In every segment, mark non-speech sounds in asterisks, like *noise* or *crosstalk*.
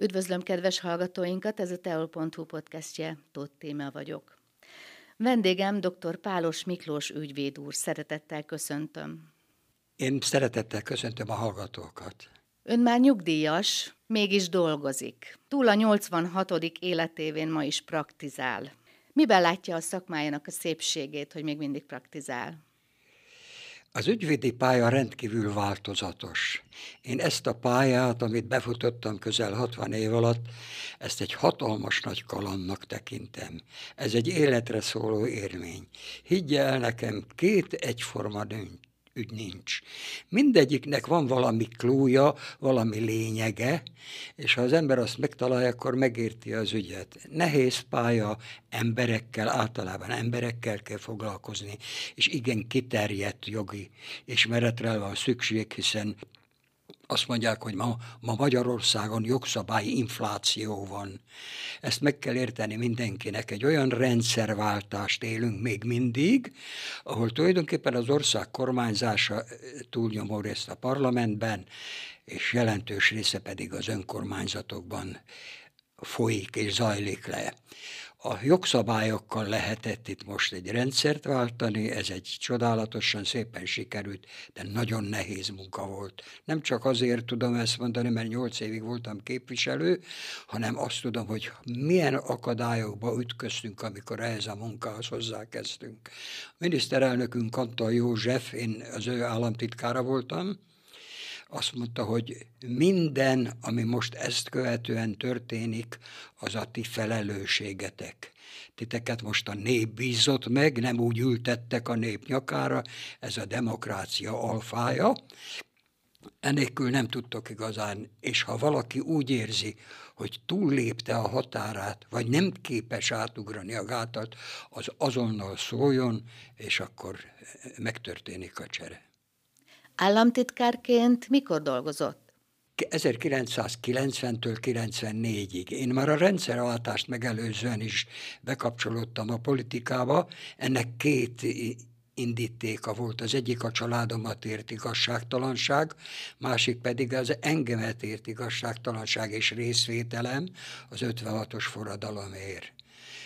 Üdvözlöm kedves hallgatóinkat, ez a teol.hu podcastje, Tóth Téma vagyok. Vendégem dr. Pálos Miklós ügyvéd úr, szeretettel köszöntöm. Én szeretettel köszöntöm a hallgatókat. Ön már nyugdíjas, mégis dolgozik. Túl a 86. életévén ma is praktizál. Miben látja a szakmájának a szépségét, hogy még mindig praktizál? Az ügyvédi pálya rendkívül változatos. Én ezt a pályát, amit befutottam közel 60 év alatt, ezt egy hatalmas nagy kalandnak tekintem. Ez egy életre szóló érmény. Higgye el nekem, két egyforma dönt ügy nincs. Mindegyiknek van valami klúja, valami lényege, és ha az ember azt megtalálja, akkor megérti az ügyet. Nehéz pálya, emberekkel, általában emberekkel kell foglalkozni, és igen kiterjedt jogi ismeretre van szükség, hiszen azt mondják, hogy ma, ma Magyarországon jogszabályi infláció van. Ezt meg kell érteni mindenkinek. Egy olyan rendszerváltást élünk még mindig, ahol tulajdonképpen az ország kormányzása túlnyomó részt a parlamentben, és jelentős része pedig az önkormányzatokban folyik és zajlik le. A jogszabályokkal lehetett itt most egy rendszert váltani, ez egy csodálatosan szépen sikerült, de nagyon nehéz munka volt. Nem csak azért tudom ezt mondani, mert nyolc évig voltam képviselő, hanem azt tudom, hogy milyen akadályokba ütköztünk, amikor ehhez a munkához hozzákezdtünk. A miniszterelnökünk Antal József, én az ő államtitkára voltam, azt mondta, hogy minden, ami most ezt követően történik, az a ti felelősségetek. Titeket most a nép bízott meg, nem úgy ültettek a nép nyakára, ez a demokrácia alfája, Enélkül nem tudtok igazán, és ha valaki úgy érzi, hogy túllépte a határát, vagy nem képes átugrani a gátat, az azonnal szóljon, és akkor megtörténik a csere. Államtitkárként mikor dolgozott? 1990-től 94-ig. Én már a rendszerváltást megelőzően is bekapcsolódtam a politikába. Ennek két indítéka volt. Az egyik a családomat ért igazságtalanság, másik pedig az engemet ért igazságtalanság és részvételem az 56-os forradalomért.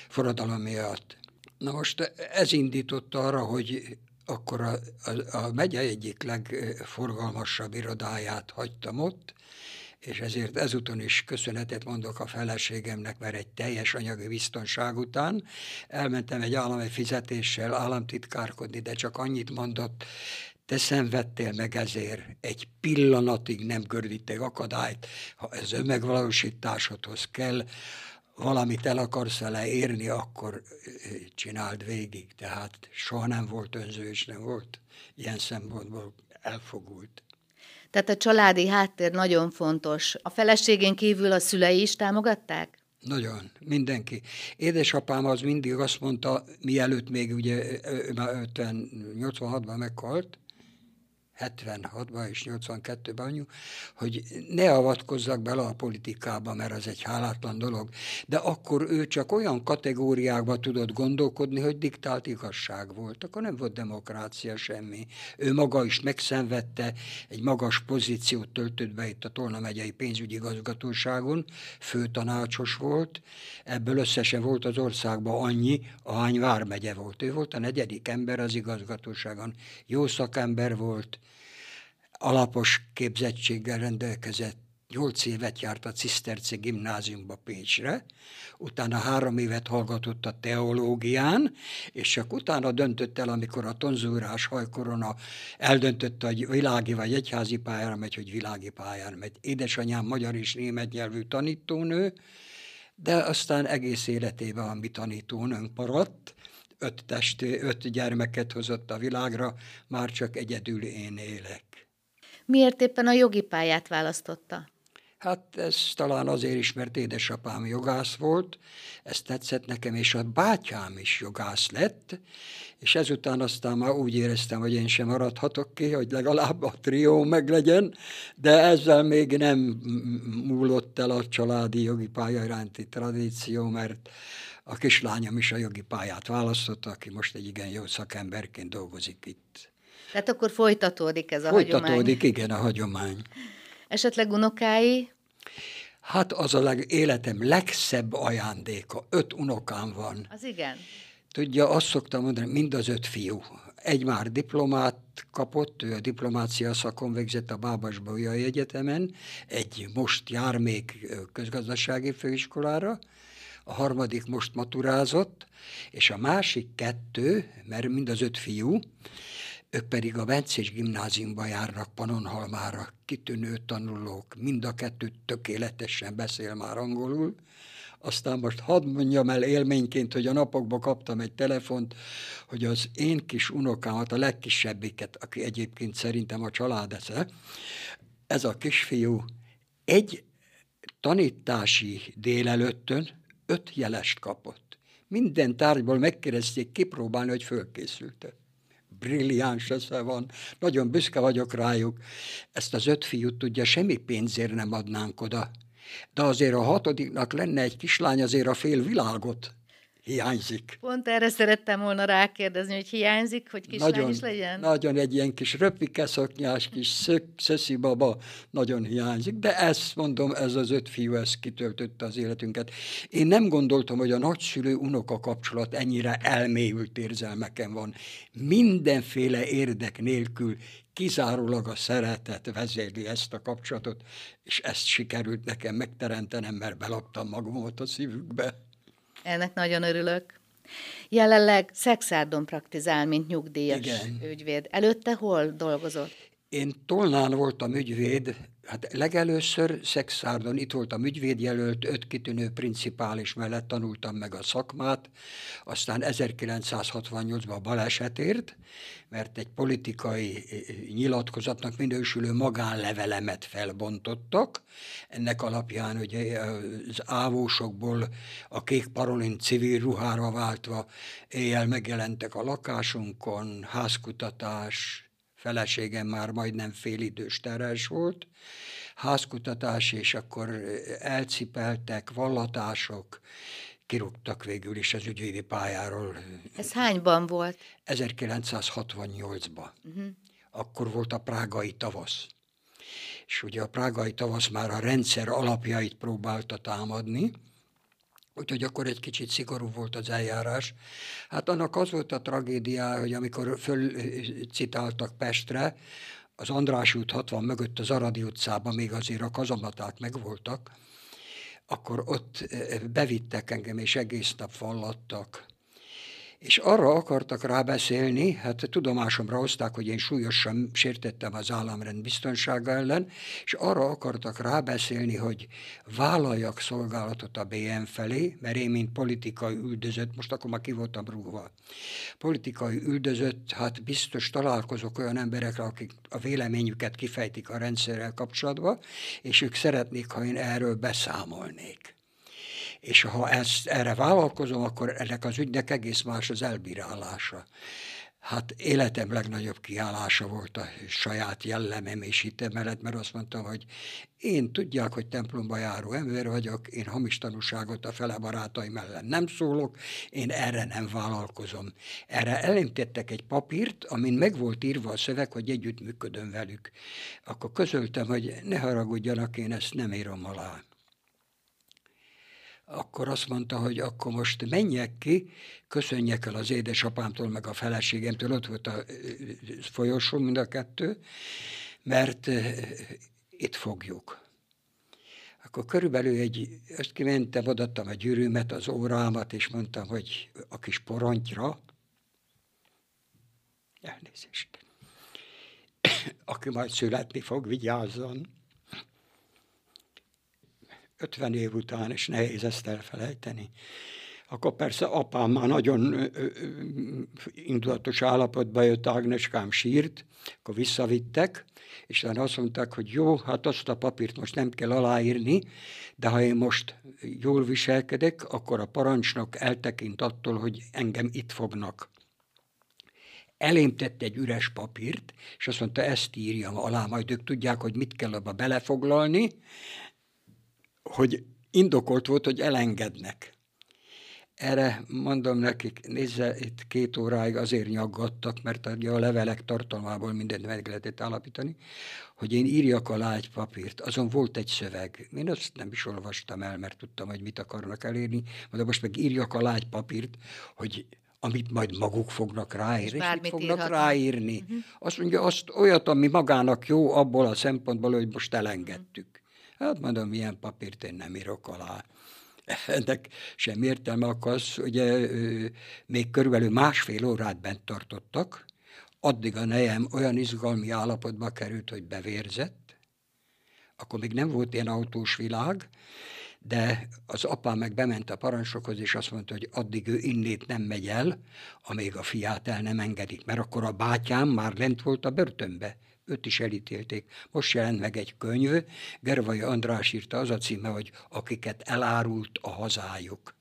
Forradalom miatt. Na most ez indította arra, hogy akkor a, a, a megye egyik legforgalmasabb irodáját hagytam ott, és ezért ezúton is köszönetet mondok a feleségemnek, mert egy teljes anyagi biztonság után elmentem egy állami fizetéssel államtitkárkodni, de csak annyit mondott, te szenvedtél meg ezért, egy pillanatig nem gördítek akadályt, ha ez önmegvalósításodhoz kell, valamit el akarsz vele érni, akkor csináld végig. Tehát soha nem volt önző, és nem volt ilyen szempontból elfogult. Tehát a családi háttér nagyon fontos. A feleségén kívül a szülei is támogatták? Nagyon, mindenki. Édesapám az mindig azt mondta, mielőtt még ugye 86-ban meghalt, 76-ban és 82-ben anyu, hogy ne avatkozzak bele a politikába, mert az egy hálátlan dolog. De akkor ő csak olyan kategóriákba tudott gondolkodni, hogy diktált igazság volt. Akkor nem volt demokrácia semmi. Ő maga is megszenvedte, egy magas pozíciót töltött be itt a Tolna megyei pénzügyi igazgatóságon, főtanácsos volt, ebből összesen volt az országban annyi, ahány Vármegye volt. Ő volt a negyedik ember az igazgatóságon. Jó szakember volt, alapos képzettséggel rendelkezett, nyolc évet járt a Ciszterci gimnáziumba Pécsre, utána három évet hallgatott a teológián, és csak utána döntött el, amikor a tonzúrás hajkorona eldöntötte, hogy világi vagy egyházi pályára megy, hogy világi pályára megy. Édesanyám magyar és német nyelvű tanítónő, de aztán egész életében a mi tanítónőnk maradt, öt, testi, öt gyermeket hozott a világra, már csak egyedül én élek. Miért éppen a jogi pályát választotta? Hát ez talán azért is, mert édesapám jogász volt, ez tetszett nekem, és a bátyám is jogász lett, és ezután aztán már úgy éreztem, hogy én sem maradhatok ki, hogy legalább a trió meglegyen, de ezzel még nem múlott el a családi jogi pálya iránti tradíció, mert a kislányom is a jogi pályát választotta, aki most egy igen jó szakemberként dolgozik itt. Tehát akkor folytatódik ez a folytatódik, hagyomány. igen, a hagyomány. Esetleg unokái? Hát az a leg, életem legszebb ajándéka. Öt unokám van. Az igen. Tudja, azt szoktam mondani, mind az öt fiú. Egy már diplomát kapott, ő a diplomácia szakon végzett a Bábas Bolyai Egyetemen, egy most jár még közgazdasági főiskolára, a harmadik most maturázott, és a másik kettő, mert mind az öt fiú, ők pedig a Bencés gimnáziumba járnak Panonhalmára, kitűnő tanulók, mind a kettő tökéletesen beszél már angolul, aztán most hadd mondjam el élményként, hogy a napokban kaptam egy telefont, hogy az én kis unokámat, a legkisebbiket, aki egyébként szerintem a család esze, ez a kisfiú egy tanítási délelőttön öt jelest kapott. Minden tárgyból megkérdezték kipróbálni, hogy fölkészült brilliáns esze van, nagyon büszke vagyok rájuk. Ezt az öt fiút tudja, semmi pénzért nem adnánk oda. De azért a hatodiknak lenne egy kislány, azért a fél világot hiányzik. Pont erre szerettem volna rákérdezni, hogy hiányzik, hogy kislány nagyon, is legyen? Nagyon egy ilyen kis röpike szoknyás, kis szök, szöszi baba nagyon hiányzik, de ezt mondom, ez az öt fiú, ez kitöltötte az életünket. Én nem gondoltam, hogy a nagyszülő-unoka kapcsolat ennyire elmélyült érzelmeken van. Mindenféle érdek nélkül kizárólag a szeretet vezérli ezt a kapcsolatot, és ezt sikerült nekem megteremtenem, mert belaptam magamat a szívükbe. Ennek nagyon örülök. Jelenleg Szexárdon praktizál, mint nyugdíjas Igen. ügyvéd. Előtte hol dolgozott? Én Tolnán voltam ügyvéd, hát legelőször Szexárdon, itt voltam ügyvédjelölt, öt kitűnő principális mellett tanultam meg a szakmát, aztán 1968-ban balesetért, mert egy politikai nyilatkozatnak minősülő magánlevelemet felbontottak. Ennek alapján ugye az ávósokból a kék parolin civil ruhára váltva éjjel megjelentek a lakásunkon, házkutatás, feleségem már majdnem félidős teres volt, házkutatás, és akkor elcipeltek, vallatások, kirúgtak végül is az ügyvédi pályáról. Ez hányban volt? 1968-ban. Uh-huh. Akkor volt a prágai tavasz. És ugye a prágai tavasz már a rendszer alapjait próbálta támadni, Úgyhogy akkor egy kicsit szigorú volt az eljárás. Hát annak az volt a tragédia, hogy amikor fölcitáltak Pestre, az András út 60 mögött az Aradi utcában még azért a kazamaták megvoltak, akkor ott bevittek engem, és egész nap fallattak és arra akartak rábeszélni, hát tudomásomra hozták, hogy én súlyosan sértettem az államrend biztonsága ellen, és arra akartak rábeszélni, hogy vállaljak szolgálatot a BN felé, mert én, mint politikai üldözött, most akkor már ki voltam rúgva, politikai üldözött, hát biztos találkozok olyan emberekkel, akik a véleményüket kifejtik a rendszerrel kapcsolatban, és ők szeretnék, ha én erről beszámolnék és ha ezt, erre vállalkozom, akkor ennek az ügynek egész más az elbírálása. Hát életem legnagyobb kiállása volt a saját jellemem és hittem mellett, mert azt mondtam, hogy én tudják, hogy templomba járó ember vagyok, én hamis tanúságot a fele barátaim ellen nem szólok, én erre nem vállalkozom. Erre elintettek egy papírt, amin meg volt írva a szöveg, hogy együttműködöm velük. Akkor közöltem, hogy ne haragudjanak, én ezt nem írom alá akkor azt mondta, hogy akkor most menjek ki, köszönjek el az édesapámtól, meg a feleségemtől, ott volt a folyosó mind a kettő, mert itt fogjuk. Akkor körülbelül egy, ezt kimentem, adattam a gyűrűmet, az órámat, és mondtam, hogy a kis porontyra, elnézést, *coughs* aki majd születni fog, vigyázzon 50 év után, és nehéz ezt elfelejteni. Akkor persze apám már nagyon indulatos állapotba jött, Ágneskám sírt, akkor visszavittek, és utána azt mondták, hogy jó, hát azt a papírt most nem kell aláírni, de ha én most jól viselkedek, akkor a parancsnok eltekint attól, hogy engem itt fognak. Elém tett egy üres papírt, és azt mondta, ezt írjam alá, majd ők tudják, hogy mit kell abba belefoglalni, hogy indokolt volt, hogy elengednek. Erre mondom nekik, nézze, itt két óráig azért nyaggattak, mert a levelek tartalmából mindent meg lehetett állapítani, hogy én írjak alá egy papírt. Azon volt egy szöveg. Én azt nem is olvastam el, mert tudtam, hogy mit akarnak elérni, de most meg írjak alá egy papírt, hogy amit majd maguk fognak ráírni, és, és mit fognak írhatnak. ráírni. Uh-huh. Azt mondja, azt olyat, ami magának jó abból a szempontból, hogy most elengedtük. Uh-huh. Hát mondom, milyen papírt én nem írok alá. *laughs* Ennek sem értelme, akkor az, ugye még körülbelül másfél órát bent tartottak, addig a nejem olyan izgalmi állapotba került, hogy bevérzett, akkor még nem volt ilyen autós világ, de az apám meg bement a parancsokhoz, és azt mondta, hogy addig ő innét nem megy el, amíg a fiát el nem engedik, mert akkor a bátyám már lent volt a börtönbe, őt is elítélték. Most jelent meg egy könyv, Gervai András írta, az a címe, hogy akiket elárult a hazájuk.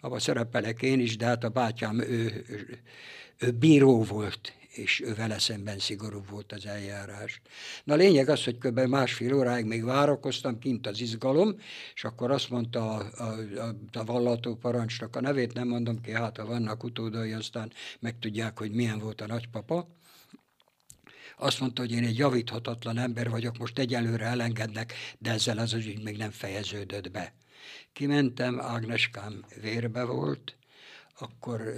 Abba szerepelek én is, de hát a bátyám ő, ő, bíró volt, és ő vele szemben szigorú volt az eljárás. Na a lényeg az, hogy kb. másfél óráig még várakoztam, kint az izgalom, és akkor azt mondta a, a, a, a vallató parancsnak a nevét, nem mondom ki, hát ha vannak utódai, aztán megtudják, hogy milyen volt a nagypapa. Azt mondta, hogy én egy javíthatatlan ember vagyok, most egyelőre elengednek, de ezzel az ügy még nem fejeződött be. Kimentem, Ágneskám vérbe volt, akkor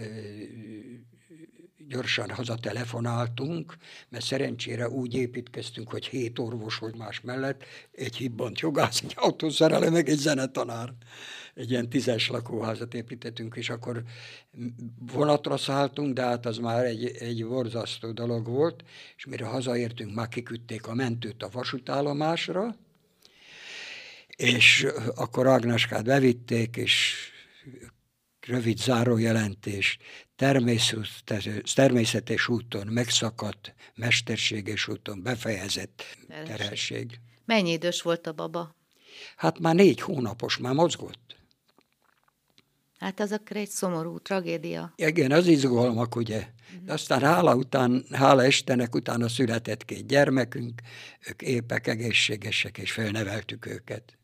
gyorsan hazatelefonáltunk, mert szerencsére úgy építkeztünk, hogy hét orvos volt más mellett, egy hibbant jogász, egy autószerelő, meg egy zenetanár. Egy ilyen tízes lakóházat építettünk, és akkor vonatra szálltunk, de hát az már egy, egy borzasztó dolog volt, és mire hazaértünk, már kiküldték a mentőt a vasútállomásra, és akkor Ágneskát bevitték, és rövid zárójelentés, természetes úton, megszakadt, mesterséges úton befejezett terhesség. Mennyi idős volt a baba? Hát már négy hónapos, már mozgott. Hát az akkor egy szomorú tragédia. Igen, az izgalmak, ugye. De aztán hála után, hála Istennek utána született két gyermekünk, ők épek, egészségesek, és felneveltük őket.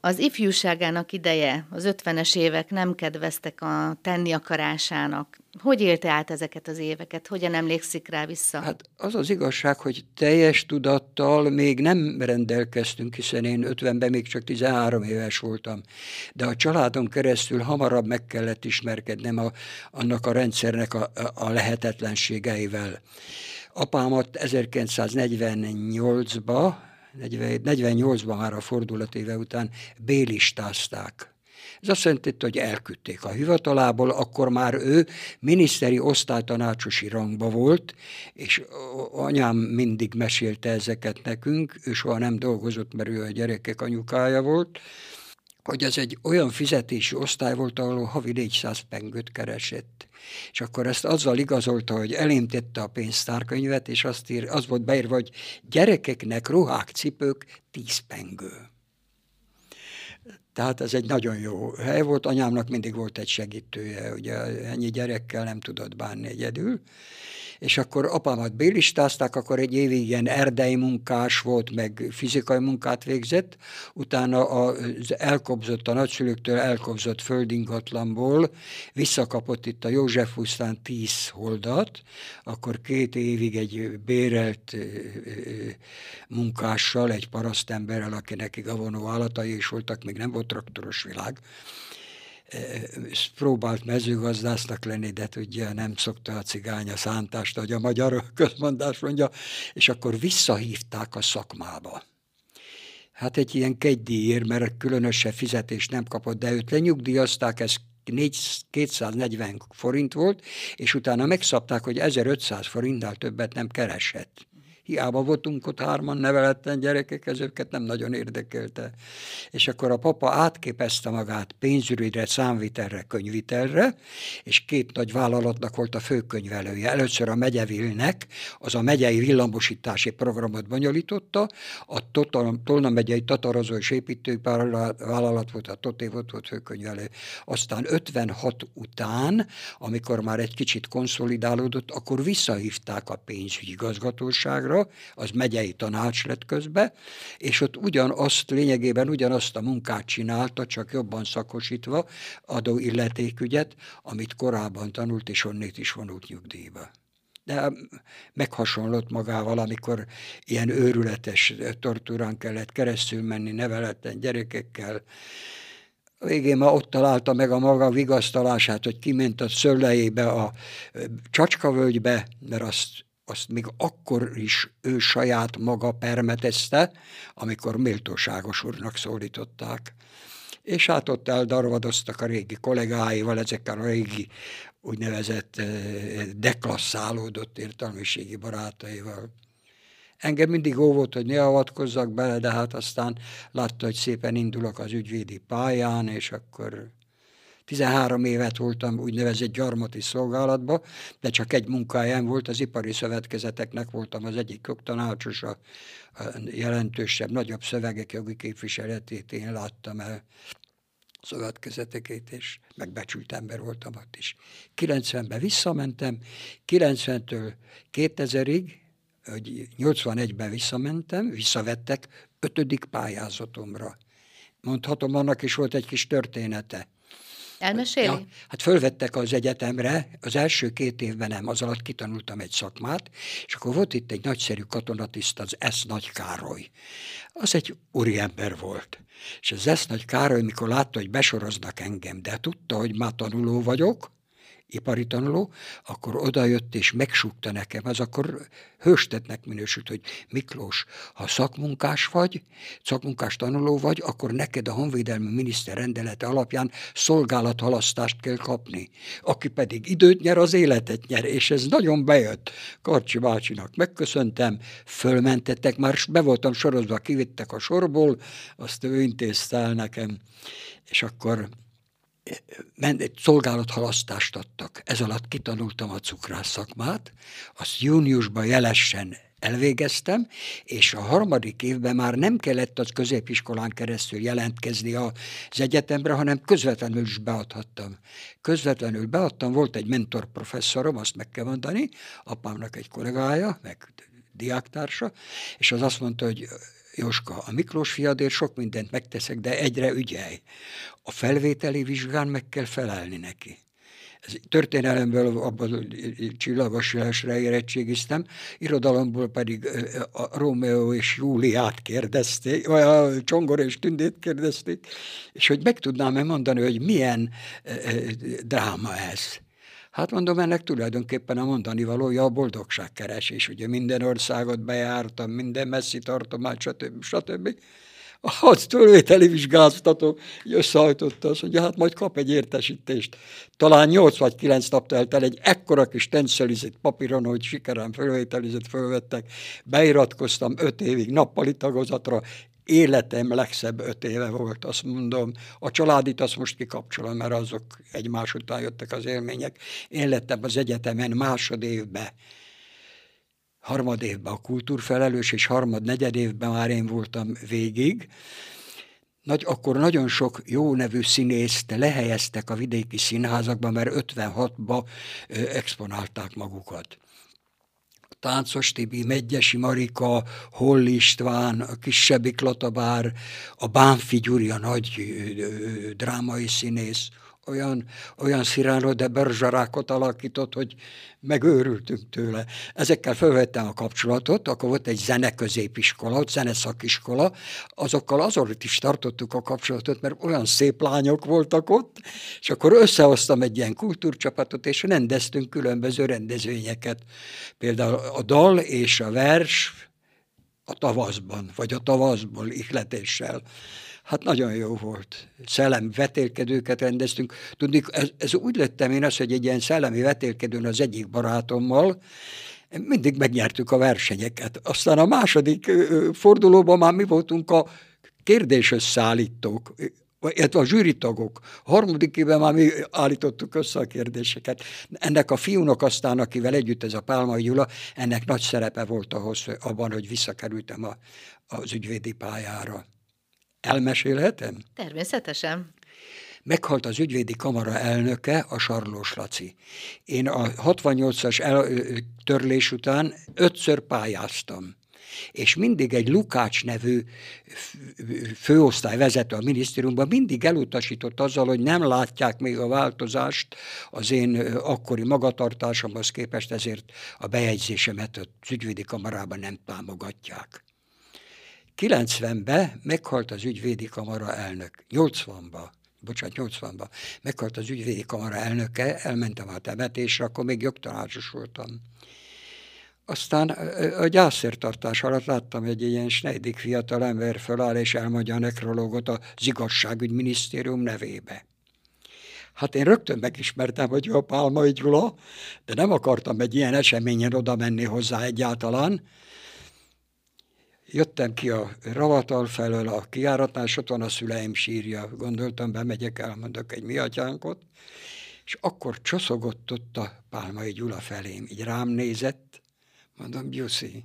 Az ifjúságának ideje, az ötvenes évek nem kedveztek a tenni akarásának. Hogy élte át ezeket az éveket? Hogyan emlékszik rá vissza? Hát az az igazság, hogy teljes tudattal még nem rendelkeztünk, hiszen én 50-ben még csak 13 éves voltam. De a családon keresztül hamarabb meg kellett ismerkednem a, annak a rendszernek a, a lehetetlenségeivel. Apámat 1948-ba 48-ban már a fordulat éve után bélistázták. Ez azt jelenti, hogy elküldték a hivatalából, akkor már ő miniszteri osztálytanácsosi rangba volt, és anyám mindig mesélte ezeket nekünk, ő soha nem dolgozott, mert ő a gyerekek anyukája volt, hogy ez egy olyan fizetési osztály volt, ahol havi 400 pengőt keresett. És akkor ezt azzal igazolta, hogy elémtette a pénztárkönyvet, és azt ír, az volt beírva, hogy gyerekeknek ruhák, cipők, 10 pengő. Tehát ez egy nagyon jó hely volt, anyámnak mindig volt egy segítője, ugye ennyi gyerekkel nem tudott bánni egyedül, és akkor apámat bélistázták, akkor egy évig ilyen erdei munkás volt, meg fizikai munkát végzett, utána az elkobzott, a nagyszülőktől elkobzott földingatlanból visszakapott itt a József Husztán tíz holdat, akkor két évig egy bérelt munkással, egy parasztemberrel, akinek igavonó állatai is voltak, még nem volt traktoros világ, próbált mezőgazdásznak lenni, de tudja, nem szokta a cigány a szántást, ahogy a magyar közmondás mondja, és akkor visszahívták a szakmába. Hát egy ilyen kegydíjért, mert különösebb fizetést nem kapott, de őt lenyugdíjazták, ez 240 forint volt, és utána megszabták, hogy 1500 forintnál többet nem keresett hiába voltunk ott hárman neveletten gyerekek, ez őket nem nagyon érdekelte. És akkor a papa átképezte magát pénzügyre, számvitelre, könyvitelre, és két nagy vállalatnak volt a főkönyvelője. Először a megyevilnek, az a megyei villamosítási programot bonyolította, a Tolna megyei tatarozó és építővállalat volt, a Toté volt, volt főkönyvelő. Aztán 56 után, amikor már egy kicsit konszolidálódott, akkor visszahívták a pénzügyi Győr-Mohácsra, az megyei tanács lett közbe, és ott ugyanazt, lényegében ugyanazt a munkát csinálta, csak jobban szakosítva, adó illetékügyet, amit korábban tanult, és onnét is vonult nyugdíjba de meghasonlott magával, amikor ilyen őrületes tortúrán kellett keresztül menni neveletlen gyerekekkel. Végén ma ott találta meg a maga vigasztalását, hogy kiment a szöllejébe, a csacskavölgybe, mert azt, azt még akkor is ő saját maga permetezte, amikor méltóságos úrnak szólították és hát ott eldarvadoztak a régi kollégáival, ezekkel a régi úgynevezett deklasszálódott értelmiségi barátaival. Engem mindig óvott, hogy ne avatkozzak bele, de hát aztán látta, hogy szépen indulok az ügyvédi pályán, és akkor 13 évet voltam úgynevezett gyarmati szolgálatba, de csak egy munkáján volt, az ipari szövetkezeteknek voltam az egyik tanácsos, a, jelentősebb, nagyobb szövegek jogi képviseletét én láttam el szövetkezetekét, és megbecsült ember voltam ott is. 90-ben visszamentem, 90-től 2000-ig, 81-ben visszamentem, visszavettek ötödik pályázatomra. Mondhatom, annak is volt egy kis története. Elmeséli? Ja, hát fölvettek az egyetemre, az első két évben nem, az alatt kitanultam egy szakmát, és akkor volt itt egy nagyszerű katonatiszt, az S. Nagy Károly. Az egy úriember volt. És az S. Nagy Károly, mikor látta, hogy besoroznak engem, de tudta, hogy már tanuló vagyok, ipari tanuló, akkor odajött és megsúgta nekem, az akkor hőstetnek minősült, hogy Miklós, ha szakmunkás vagy, szakmunkás tanuló vagy, akkor neked a honvédelmi miniszter rendelete alapján szolgálathalasztást kell kapni. Aki pedig időt nyer, az életet nyer, és ez nagyon bejött. Karcsi bácsinak megköszöntem, fölmentettek, már be voltam sorozva, kivittek a sorból, azt ő intézte el nekem, és akkor egy szolgálathalasztást adtak. Ez alatt kitanultam a cukrász szakmát, azt júniusban jelesen elvégeztem, és a harmadik évben már nem kellett az középiskolán keresztül jelentkezni az egyetemre, hanem közvetlenül is beadhattam. Közvetlenül beadtam, volt egy mentor professzorom, azt meg kell mondani, apámnak egy kollégája, meg diáktársa, és az azt mondta, hogy Jóska, a Miklós fiadért sok mindent megteszek, de egyre ügyelj. A felvételi vizsgán meg kell felelni neki. Ez történelemből abban csillagosásra érettségiztem, irodalomból pedig a Rómeó és Júliát kérdezték, vagy a Csongor és Tündét kérdezték, és hogy meg tudnám-e mondani, hogy milyen dráma ez. Hát mondom, ennek tulajdonképpen a mondani valója a boldogságkeresés. Ugye minden országot bejártam, minden messzi tartomány, stb. stb. A hadsz fölvételi vizsgáztató összehajtotta azt, hogy hát majd kap egy értesítést. Talán 8 vagy 9 nap telt el egy ekkora kis tencelizett papíron, hogy sikerem fölvételizett, fölvettek. Beiratkoztam 5 évig nappali tagozatra, életem legszebb öt éve volt, azt mondom. A családit azt most kikapcsolom, mert azok egymás után jöttek az élmények. Én lettem az egyetemen másodévben, harmad évben a kultúrfelelős, és harmad, negyed évben már én voltam végig. Nagy, akkor nagyon sok jó nevű színészt lehelyeztek a vidéki színházakba, mert 56-ba exponálták magukat. Táncos Tibi, Megyesi Marika, Holl István, a Kisebbik Klatabár, a Bánfi Gyuri, a nagy drámai színész, olyan, olyan Cyrano de Bergerac-ot alakított, hogy megőrültünk tőle. Ezekkel felvettem a kapcsolatot, akkor volt egy zeneközépiskola, zeneszakiskola, azokkal azon is tartottuk a kapcsolatot, mert olyan szép lányok voltak ott, és akkor összehoztam egy ilyen kultúrcsapatot, és rendeztünk különböző rendezvényeket. Például a dal és a vers a tavaszban, vagy a tavaszból ihletéssel Hát nagyon jó volt. Szellemi vetélkedőket rendeztünk. Tudni, ez, ez úgy lettem én az, hogy egy ilyen szellemi vetélkedőn az egyik barátommal, mindig megnyertük a versenyeket. Aztán a második fordulóban már mi voltunk a kérdésösszállítók, illetve a zsűritagok. A harmadik évben már mi állítottuk össze a kérdéseket. Ennek a fiúnak aztán, akivel együtt ez a Pálmai Gyula, ennek nagy szerepe volt ahhoz, abban, hogy visszakerültem a, az ügyvédi pályára. Elmesélhetem? Természetesen. Meghalt az ügyvédi kamara elnöke, a Sarlós Laci. Én a 68-as el- törlés után ötször pályáztam és mindig egy Lukács nevű főosztályvezető a minisztériumban mindig elutasított azzal, hogy nem látják még a változást az én akkori magatartásomhoz képest, ezért a bejegyzésemet az ügyvédi kamarában nem támogatják. 90-ben meghalt az ügyvédi kamara elnök, 80-ban, bocsánat, 80-ban meghalt az ügyvédi kamara elnöke, elmentem a temetésre, akkor még jogtanácsos voltam. Aztán a gyászszertartás alatt láttam egy ilyen snejdik fiatal ember föláll és elmondja a nekrológot az igazságügyminisztérium nevébe. Hát én rögtön megismertem, hogy a Pálmai Gyula, de nem akartam egy ilyen eseményen oda menni hozzá egyáltalán. Jöttem ki a ravatal felől, a kiáratnál, és ott van a szüleim sírja. Gondoltam, bemegyek, elmondok egy mi atyánkot. És akkor csoszogott ott a Pálmai Gyula felém, így rám nézett, Mondom, Gyuszi,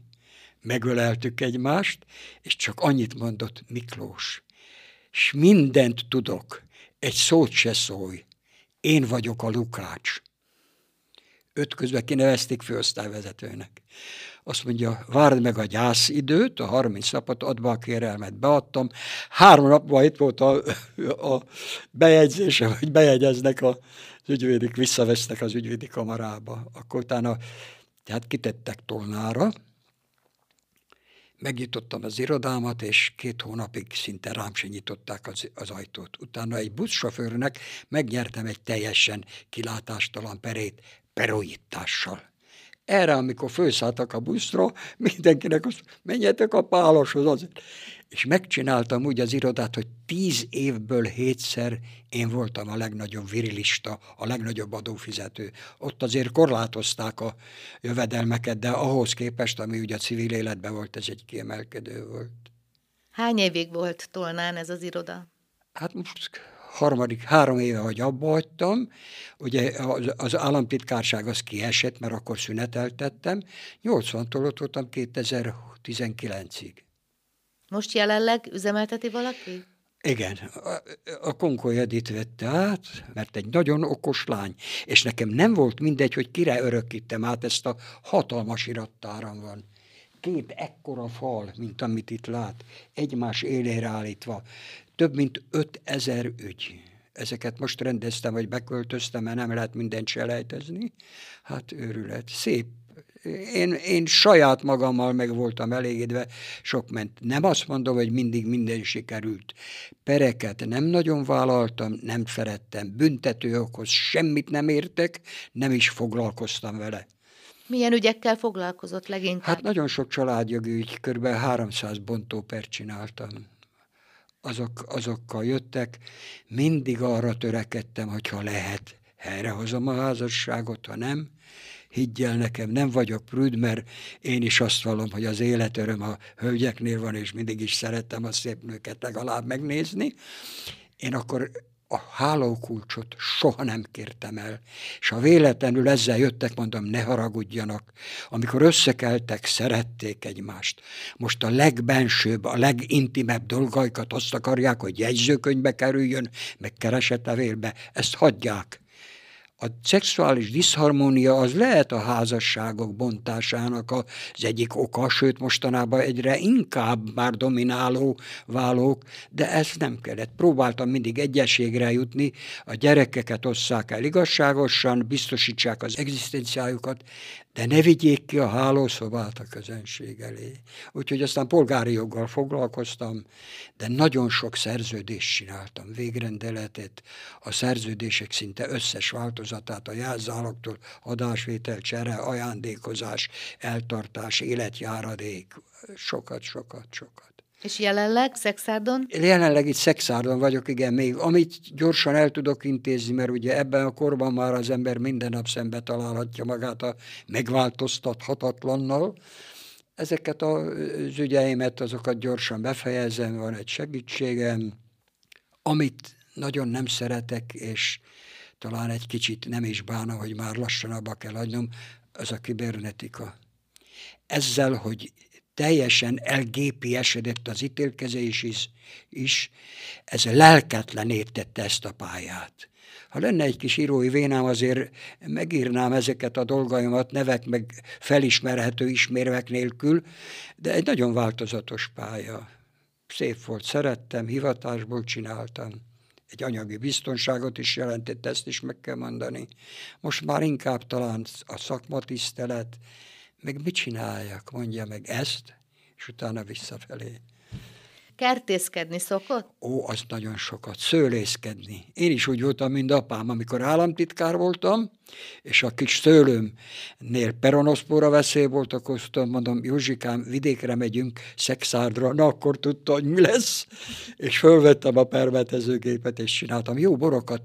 megöleltük egymást, és csak annyit mondott Miklós, és mindent tudok, egy szót se szólj, én vagyok a Lukács. Öt közben kinevezték főosztályvezetőnek. Azt mondja, várd meg a gyász időt, a 30 napot, add be a kérelmet, beadtam. Három napban itt volt a, a bejegyzése, hogy bejegyeznek a, az ügyvédik, visszavesznek az ügyvédi kamarába. Akkor utána tehát kitettek tolnára, megnyitottam az irodámat, és két hónapig szinte rám se nyitották az, az ajtót. Utána egy buszsofőrnek megnyertem egy teljesen kilátástalan perét peroitással. Erre, amikor felszálltak a buszra, mindenkinek azt menjetek a páloshoz azért és megcsináltam úgy az irodát, hogy tíz évből hétszer én voltam a legnagyobb virilista, a legnagyobb adófizető. Ott azért korlátozták a jövedelmeket, de ahhoz képest, ami ugye a civil életben volt, ez egy kiemelkedő volt. Hány évig volt Tolnán ez az iroda? Hát most harmadik, három éve, hogy abba hagytam, ugye az, az államtitkárság az kiesett, mert akkor szüneteltettem, 80-tól ott voltam 2019-ig. Most jelenleg üzemelteti valaki? Igen, a, a Konkoly Edit vette át, mert egy nagyon okos lány, és nekem nem volt mindegy, hogy kire örökítem át, ezt a hatalmas irattáram van. Két ekkora fal, mint amit itt lát, egymás élére állítva, több mint ötezer ügy. Ezeket most rendeztem, hogy beköltöztem, mert nem lehet mindent selejtezni. Hát őrület. Szép én, én saját magammal meg voltam elégedve, sok ment. Nem azt mondom, hogy mindig minden sikerült. Pereket nem nagyon vállaltam, nem szerettem. Büntetőokhoz semmit nem értek, nem is foglalkoztam vele. Milyen ügyekkel foglalkozott leginkább? Hát nagyon sok családjogi ügy, kb. 300 bontópert csináltam. Azok, azokkal jöttek, mindig arra törekedtem, hogyha lehet, helyrehozom a házasságot, ha nem, higgyel nekem, nem vagyok prüd, mert én is azt vallom, hogy az életöröm a hölgyeknél van, és mindig is szerettem a szép nőket legalább megnézni. Én akkor a hálókulcsot soha nem kértem el. És ha véletlenül ezzel jöttek, mondom, ne haragudjanak. Amikor összekeltek, szerették egymást. Most a legbensőbb, a legintimebb dolgaikat azt akarják, hogy jegyzőkönyvbe kerüljön, meg keresetlevélbe. Ezt hagyják a szexuális diszharmónia az lehet a házasságok bontásának az egyik oka, sőt mostanában egyre inkább már domináló válók, de ez nem kellett. Próbáltam mindig egyességre jutni, a gyerekeket osszák el igazságosan, biztosítsák az egzisztenciájukat, de ne vigyék ki a hálószobát a közönség elé. Úgyhogy aztán polgári joggal foglalkoztam, de nagyon sok szerződést csináltam, végrendeletet, a szerződések szinte összes változatát, a jelzáloktól adásvétel, csere, ajándékozás, eltartás, életjáradék, sokat, sokat, sokat. És jelenleg Szexárdon? Jelenleg itt Szexárdon vagyok, igen, még amit gyorsan el tudok intézni, mert ugye ebben a korban már az ember minden nap szembe találhatja magát a megváltoztathatatlannal. Ezeket az ügyeimet, azokat gyorsan befejezem, van egy segítségem, amit nagyon nem szeretek, és talán egy kicsit nem is bánom, hogy már lassan abba kell hagynom, az a kibernetika. Ezzel, hogy teljesen elgépiesedett az ítélkezés is, is, ez lelketlenítette ezt a pályát. Ha lenne egy kis írói vénám, azért megírnám ezeket a dolgaimat nevek meg felismerhető ismérvek nélkül, de egy nagyon változatos pálya. Szép volt, szerettem, hivatásból csináltam. Egy anyagi biztonságot is jelentett, ezt is meg kell mondani. Most már inkább talán a szakmatisztelet, meg mit csináljak, mondja meg ezt, és utána visszafelé. Kertészkedni szokott? Ó, az nagyon sokat. Szőlészkedni. Én is úgy voltam, mint apám, amikor államtitkár voltam, és a kis szőlőmnél peronoszpóra veszély volt, akkor azt mondom, Józsikám, vidékre megyünk, szexárdra, na akkor tudta, hogy mi lesz, és fölvettem a permetezőgépet, és csináltam. Jó borokat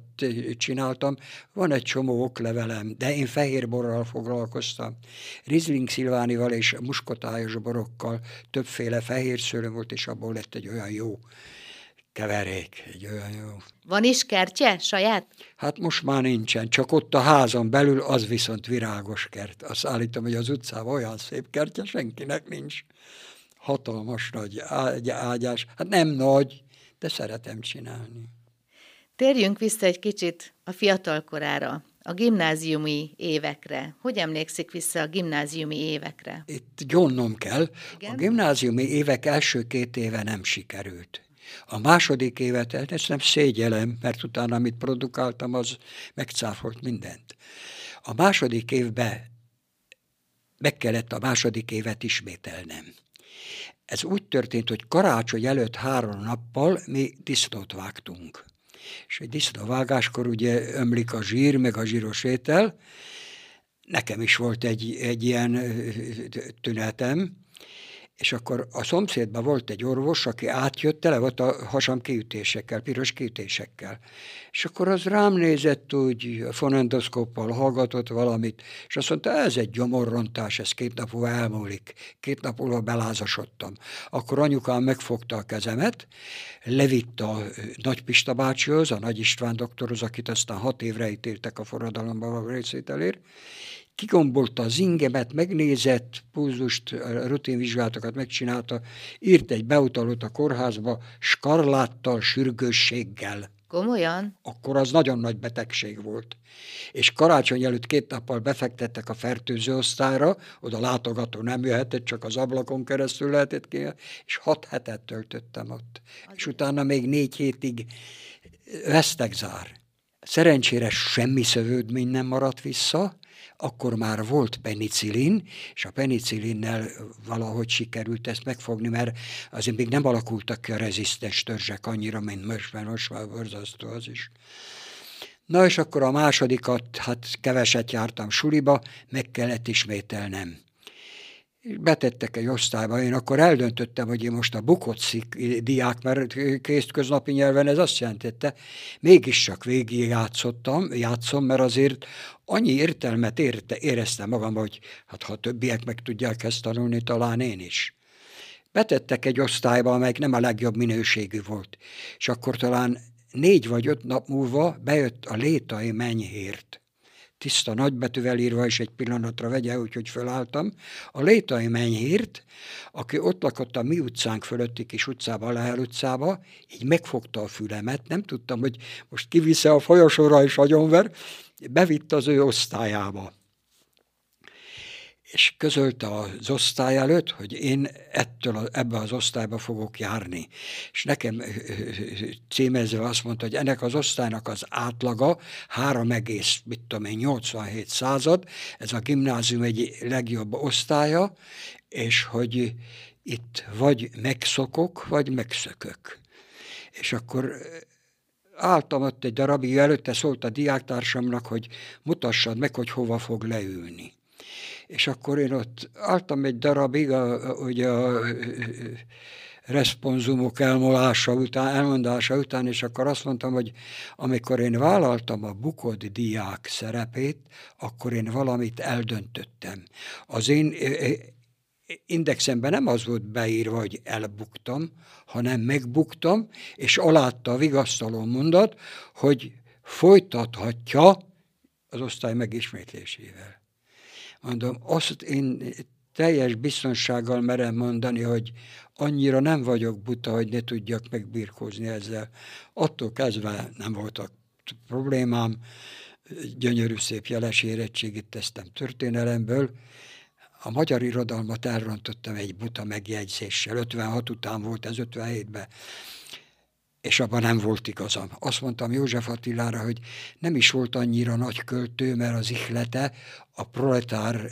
csináltam, van egy csomó oklevelem, de én fehér borral foglalkoztam. Rizling szilvánival és muskotályos borokkal többféle fehér szőlő volt, és abból lett egy olyan jó keverék, egy olyan jó. Van is kertje saját? Hát most már nincsen, csak ott a házon belül az viszont virágos kert. Azt állítom, hogy az utcában olyan szép kertje senkinek nincs. Hatalmas nagy ágy, ágyás. Hát nem nagy, de szeretem csinálni. Térjünk vissza egy kicsit a fiatalkorára, a gimnáziumi évekre. Hogy emlékszik vissza a gimnáziumi évekre? Itt gyónnom kell. Igen? A gimnáziumi évek első két éve nem sikerült. A második évet ezt nem szégyelem, mert utána, amit produkáltam, az megcáfolt mindent. A második évben meg kellett a második évet ismételnem. Ez úgy történt, hogy karácsony előtt három nappal mi disznót vágtunk. És egy disznóvágáskor ugye ömlik a zsír, meg a zsíros étel. Nekem is volt egy, egy ilyen tünetem, és akkor a szomszédban volt egy orvos, aki átjött, tele volt a hasam kiütésekkel, piros kiütésekkel. És akkor az rám nézett úgy, fonendoszkóppal hallgatott valamit, és azt mondta, ez egy gyomorrontás, ez két nap múlva elmúlik. Két nap múlva belázasodtam. Akkor anyukám megfogta a kezemet, levitt a Nagy Pista bácsihoz, a Nagy István doktorhoz, akit aztán hat évre ítéltek a forradalomban a részvételért, kigombolta az ingemet, megnézett, pulzust, rutinvizsgálatokat megcsinálta, írt egy beutalót a kórházba, skarláttal, sürgősséggel. Komolyan? Akkor az nagyon nagy betegség volt. És karácsony előtt két nappal befektettek a fertőző osztályra, oda látogató nem jöhetett, csak az ablakon keresztül lehetett ki, és hat hetet töltöttem ott. Az és utána még négy hétig vesztegzár. Szerencsére semmi szövődmény nem maradt vissza, akkor már volt penicillin, és a penicillinnel valahogy sikerült ezt megfogni, mert azért még nem alakultak ki a rezisztens törzsek annyira, mint most, mert most már borzasztó az is. Na és akkor a másodikat, hát keveset jártam suliba, meg kellett ismételnem betettek egy osztályba, én akkor eldöntöttem, hogy én most a bukott szik, diák, mert köznapi nyelven ez azt jelentette, mégiscsak végig játszottam, játszom, mert azért annyi értelmet érte, éreztem magam, hogy hát ha többiek meg tudják ezt tanulni, talán én is. Betettek egy osztályba, amelyik nem a legjobb minőségű volt, és akkor talán négy vagy öt nap múlva bejött a létai mennyhért tiszta nagybetűvel írva, és egy pillanatra vegye, úgyhogy fölálltam. A Létai Menyhírt, aki ott lakott a mi utcánk fölötti kis utcába, a Lehel utcába, így megfogta a fülemet, nem tudtam, hogy most kivisze a folyosóra és agyonver, bevitt az ő osztályába és közölte az osztály előtt, hogy én ettől ebbe az osztályba fogok járni. És nekem címezve azt mondta, hogy ennek az osztálynak az átlaga 3,87 század, ez a gimnázium egy legjobb osztálya, és hogy itt vagy megszokok, vagy megszökök. És akkor álltam ott egy darabig, előtte szólt a diáktársamnak, hogy mutassad meg, hogy hova fog leülni és akkor én ott álltam egy darabig, a, ugye a, responsumok elmolása után, elmondása után, és akkor azt mondtam, hogy amikor én vállaltam a bukott diák szerepét, akkor én valamit eldöntöttem. Az én indexemben nem az volt beírva, hogy elbuktam, hanem megbuktam, és alátta a vigasztaló mondat, hogy folytathatja az osztály megismétlésével. Mondom, azt én teljes biztonsággal merem mondani, hogy annyira nem vagyok buta, hogy ne tudjak megbirkózni ezzel. Attól kezdve nem voltak problémám, gyönyörű szép jeles érettségit tesztem történelemből, a magyar irodalmat elrontottam egy buta megjegyzéssel. 56 után volt, ez 57-ben és abban nem volt igazam. Azt mondtam József Attilára, hogy nem is volt annyira nagy költő, mert az ihlete a proletár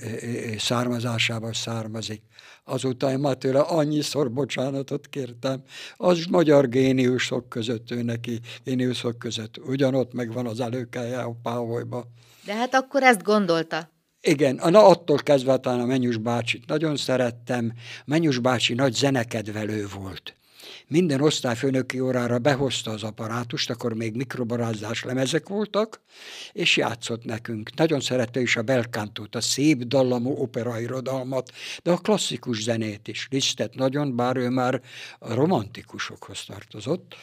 származásából származik. Azóta én már tőle annyiszor bocsánatot kértem. Az magyar géniusok között ő neki, géniusok között. Ugyanott megvan az előkelje a páholyba. De hát akkor ezt gondolta. Igen, na attól kezdve talán a Menyus bácsit nagyon szerettem. Menyus bácsi nagy zenekedvelő volt minden osztályfőnöki órára behozta az apparátust, akkor még mikrobarázdás lemezek voltak, és játszott nekünk. Nagyon szerette is a belkántót, a szép dallamú operairodalmat, de a klasszikus zenét is. Lisztet nagyon, bár ő már a romantikusokhoz tartozott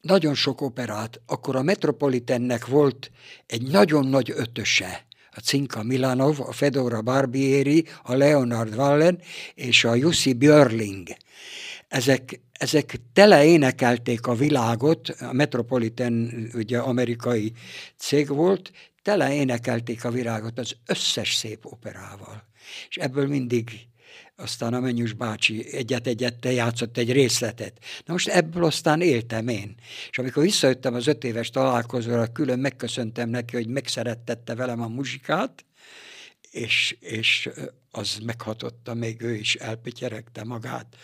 nagyon sok operát, akkor a Metropolitennek volt egy nagyon nagy ötöse, a Cinka Milanov, a Fedora Barbieri, a Leonard Wallen és a Jussi Björling ezek, ezek tele énekelték a világot, a Metropolitan ugye amerikai cég volt, tele énekelték a világot az összes szép operával. És ebből mindig aztán a Mennyus bácsi egyet-egyet játszott egy részletet. Na most ebből aztán éltem én. És amikor visszajöttem az öt éves találkozóra, külön megköszöntem neki, hogy megszerettette velem a muzsikát, és, és az meghatotta, még ő is elpityeregte magát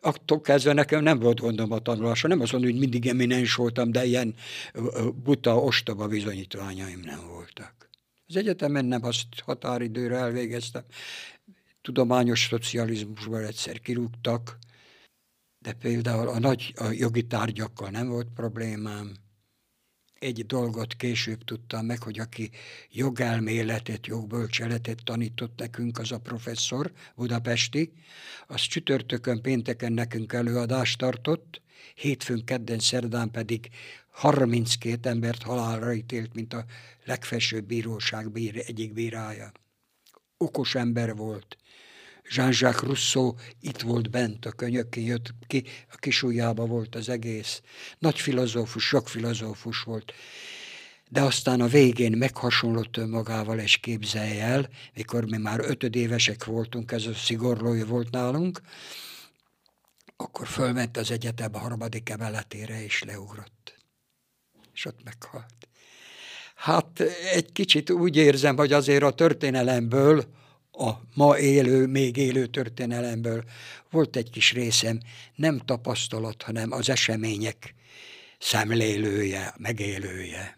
attól kezdve nekem nem volt gondom a tanulásra. Nem azt mondom, hogy mindig eminens voltam, de ilyen buta, ostoba bizonyítványaim nem voltak. Az egyetemen nem azt határidőre elvégeztem. Tudományos szocializmusban egyszer kirúgtak, de például a nagy a jogi tárgyakkal nem volt problémám egy dolgot később tudtam meg, hogy aki jogelméletet, jogbölcseletet tanított nekünk, az a professzor budapesti, az csütörtökön, pénteken nekünk előadást tartott, hétfőn, kedden, szerdán pedig 32 embert halálra ítélt, mint a legfelsőbb bíróság bír, egyik bírája. Okos ember volt, Jean-Jacques Rousseau itt volt bent, a könyökén jött ki, a kis volt az egész. Nagy filozófus, sok filozófus volt. De aztán a végén meghasonlott önmagával, és képzelj el, mikor mi már ötödévesek voltunk, ez a szigorlói volt nálunk, akkor fölment az egyetem a harmadik emeletére, és leugrott. És ott meghalt. Hát egy kicsit úgy érzem, hogy azért a történelemből a ma élő, még élő történelemből volt egy kis részem, nem tapasztalat, hanem az események szemlélője, megélője.